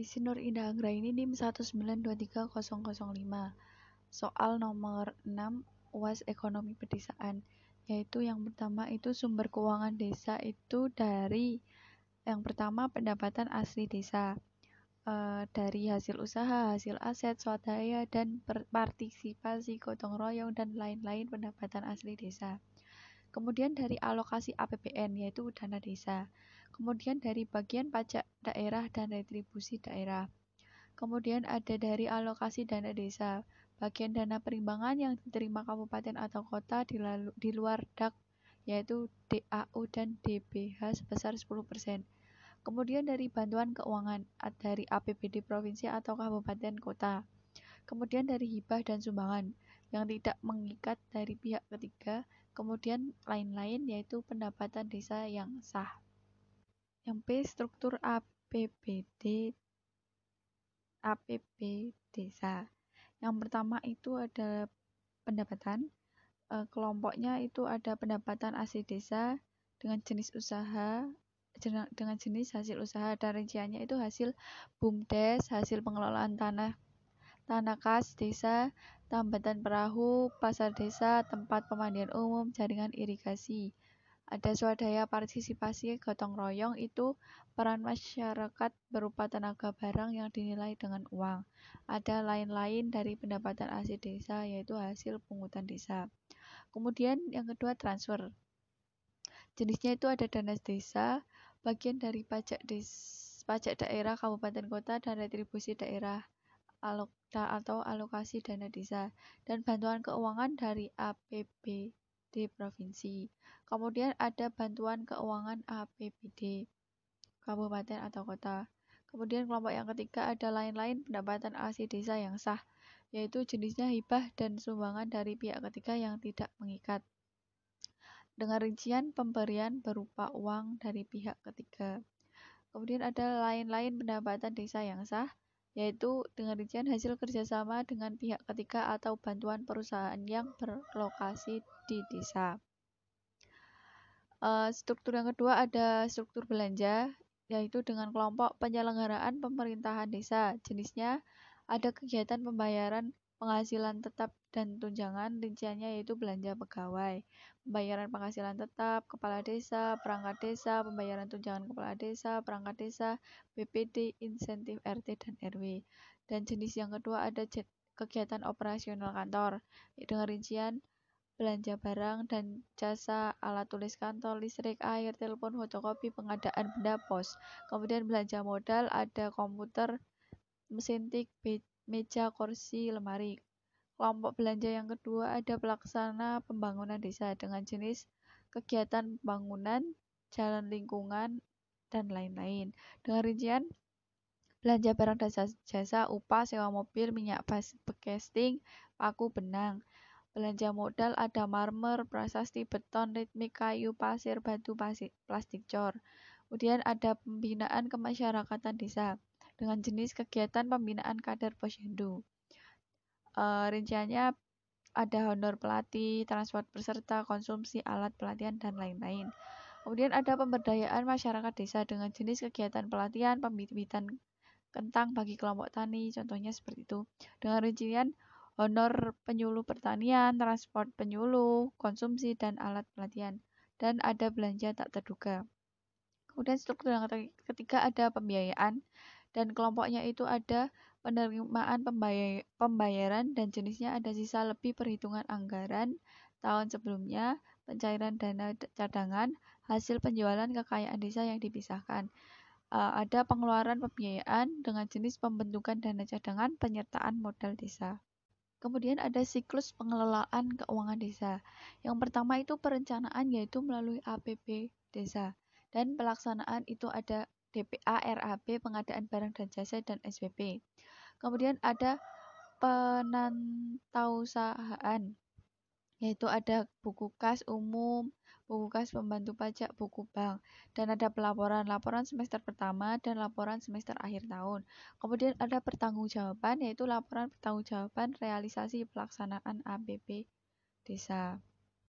Izin Nur Indah Anggraini NIM 1923005 Soal nomor 6 UAS Ekonomi Pedesaan yaitu yang pertama itu sumber keuangan desa itu dari yang pertama pendapatan asli desa. E, dari hasil usaha, hasil aset, swadaya, dan partisipasi gotong royong dan lain-lain pendapatan asli desa. Kemudian dari alokasi APBN yaitu dana desa kemudian dari bagian pajak daerah dan retribusi daerah. Kemudian ada dari alokasi dana desa, bagian dana perimbangan yang diterima kabupaten atau kota di, lalu, di luar DAK yaitu DAU dan DBH sebesar 10%. Kemudian dari bantuan keuangan dari APBD provinsi atau kabupaten kota. Kemudian dari hibah dan sumbangan yang tidak mengikat dari pihak ketiga. Kemudian lain-lain yaitu pendapatan desa yang sah. Yang P struktur APBD APB desa. Yang pertama itu ada pendapatan. E, kelompoknya itu ada pendapatan asli desa dengan jenis usaha dengan jenis hasil usaha dan rinciannya itu hasil BUMDes, hasil pengelolaan tanah tanah kas desa, tambatan perahu, pasar desa, tempat pemandian umum, jaringan irigasi ada swadaya partisipasi gotong royong itu peran masyarakat berupa tenaga barang yang dinilai dengan uang. Ada lain-lain dari pendapatan asli desa yaitu hasil pungutan desa. Kemudian yang kedua transfer. Jenisnya itu ada dana desa, bagian dari pajak des, pajak daerah, kabupaten kota dan retribusi daerah alokta atau alokasi dana desa dan bantuan keuangan dari APB di provinsi. Kemudian ada bantuan keuangan APBD kabupaten atau kota. Kemudian kelompok yang ketiga ada lain-lain pendapatan asli desa yang sah, yaitu jenisnya hibah dan sumbangan dari pihak ketiga yang tidak mengikat. Dengan rincian pemberian berupa uang dari pihak ketiga. Kemudian ada lain-lain pendapatan desa yang sah, yaitu dengan rincian hasil kerjasama dengan pihak ketiga atau bantuan perusahaan yang berlokasi di desa. Uh, struktur yang kedua ada struktur belanja, yaitu dengan kelompok penyelenggaraan pemerintahan desa. Jenisnya ada kegiatan pembayaran penghasilan tetap dan tunjangan rinciannya yaitu belanja pegawai, pembayaran penghasilan tetap, kepala desa, perangkat desa, pembayaran tunjangan kepala desa, perangkat desa, BPD, insentif RT dan RW. Dan jenis yang kedua ada kegiatan operasional kantor dengan rincian belanja barang dan jasa, alat tulis kantor, listrik, air, telepon, fotokopi, pengadaan benda pos. Kemudian belanja modal ada komputer, mesin tik, meja, kursi, lemari. Kelompok belanja yang kedua ada pelaksana pembangunan desa dengan jenis kegiatan pembangunan, jalan lingkungan, dan lain-lain. Dengan rincian belanja barang dan jasa, upah, sewa mobil, minyak casting, paku, benang. Belanja modal ada marmer, prasasti, beton, ritmik, kayu, pasir, batu, pasir, plastik cor. Kemudian ada pembinaan kemasyarakatan desa dengan jenis kegiatan pembinaan kader posyandu. E, rinciannya ada honor pelatih, transport peserta, konsumsi alat pelatihan, dan lain-lain. Kemudian ada pemberdayaan masyarakat desa dengan jenis kegiatan pelatihan, pembibitan kentang bagi kelompok tani, contohnya seperti itu. Dengan rincian honor penyuluh pertanian, transport penyuluh, konsumsi, dan alat pelatihan. Dan ada belanja tak terduga. Kemudian struktur yang ketiga ada pembiayaan dan kelompoknya itu ada penerimaan pembayaran dan jenisnya ada sisa lebih perhitungan anggaran tahun sebelumnya, pencairan dana cadangan, hasil penjualan kekayaan desa yang dipisahkan. Uh, ada pengeluaran pembiayaan dengan jenis pembentukan dana cadangan penyertaan modal desa. Kemudian ada siklus pengelolaan keuangan desa. Yang pertama itu perencanaan yaitu melalui APB desa dan pelaksanaan itu ada DPA, RAB, pengadaan barang dan jasa dan SPP. Kemudian ada penantausahaan yaitu ada buku kas umum, buku kas pembantu pajak, buku bank, dan ada pelaporan, laporan semester pertama dan laporan semester akhir tahun. Kemudian ada pertanggungjawaban, yaitu laporan pertanggungjawaban realisasi pelaksanaan APB desa.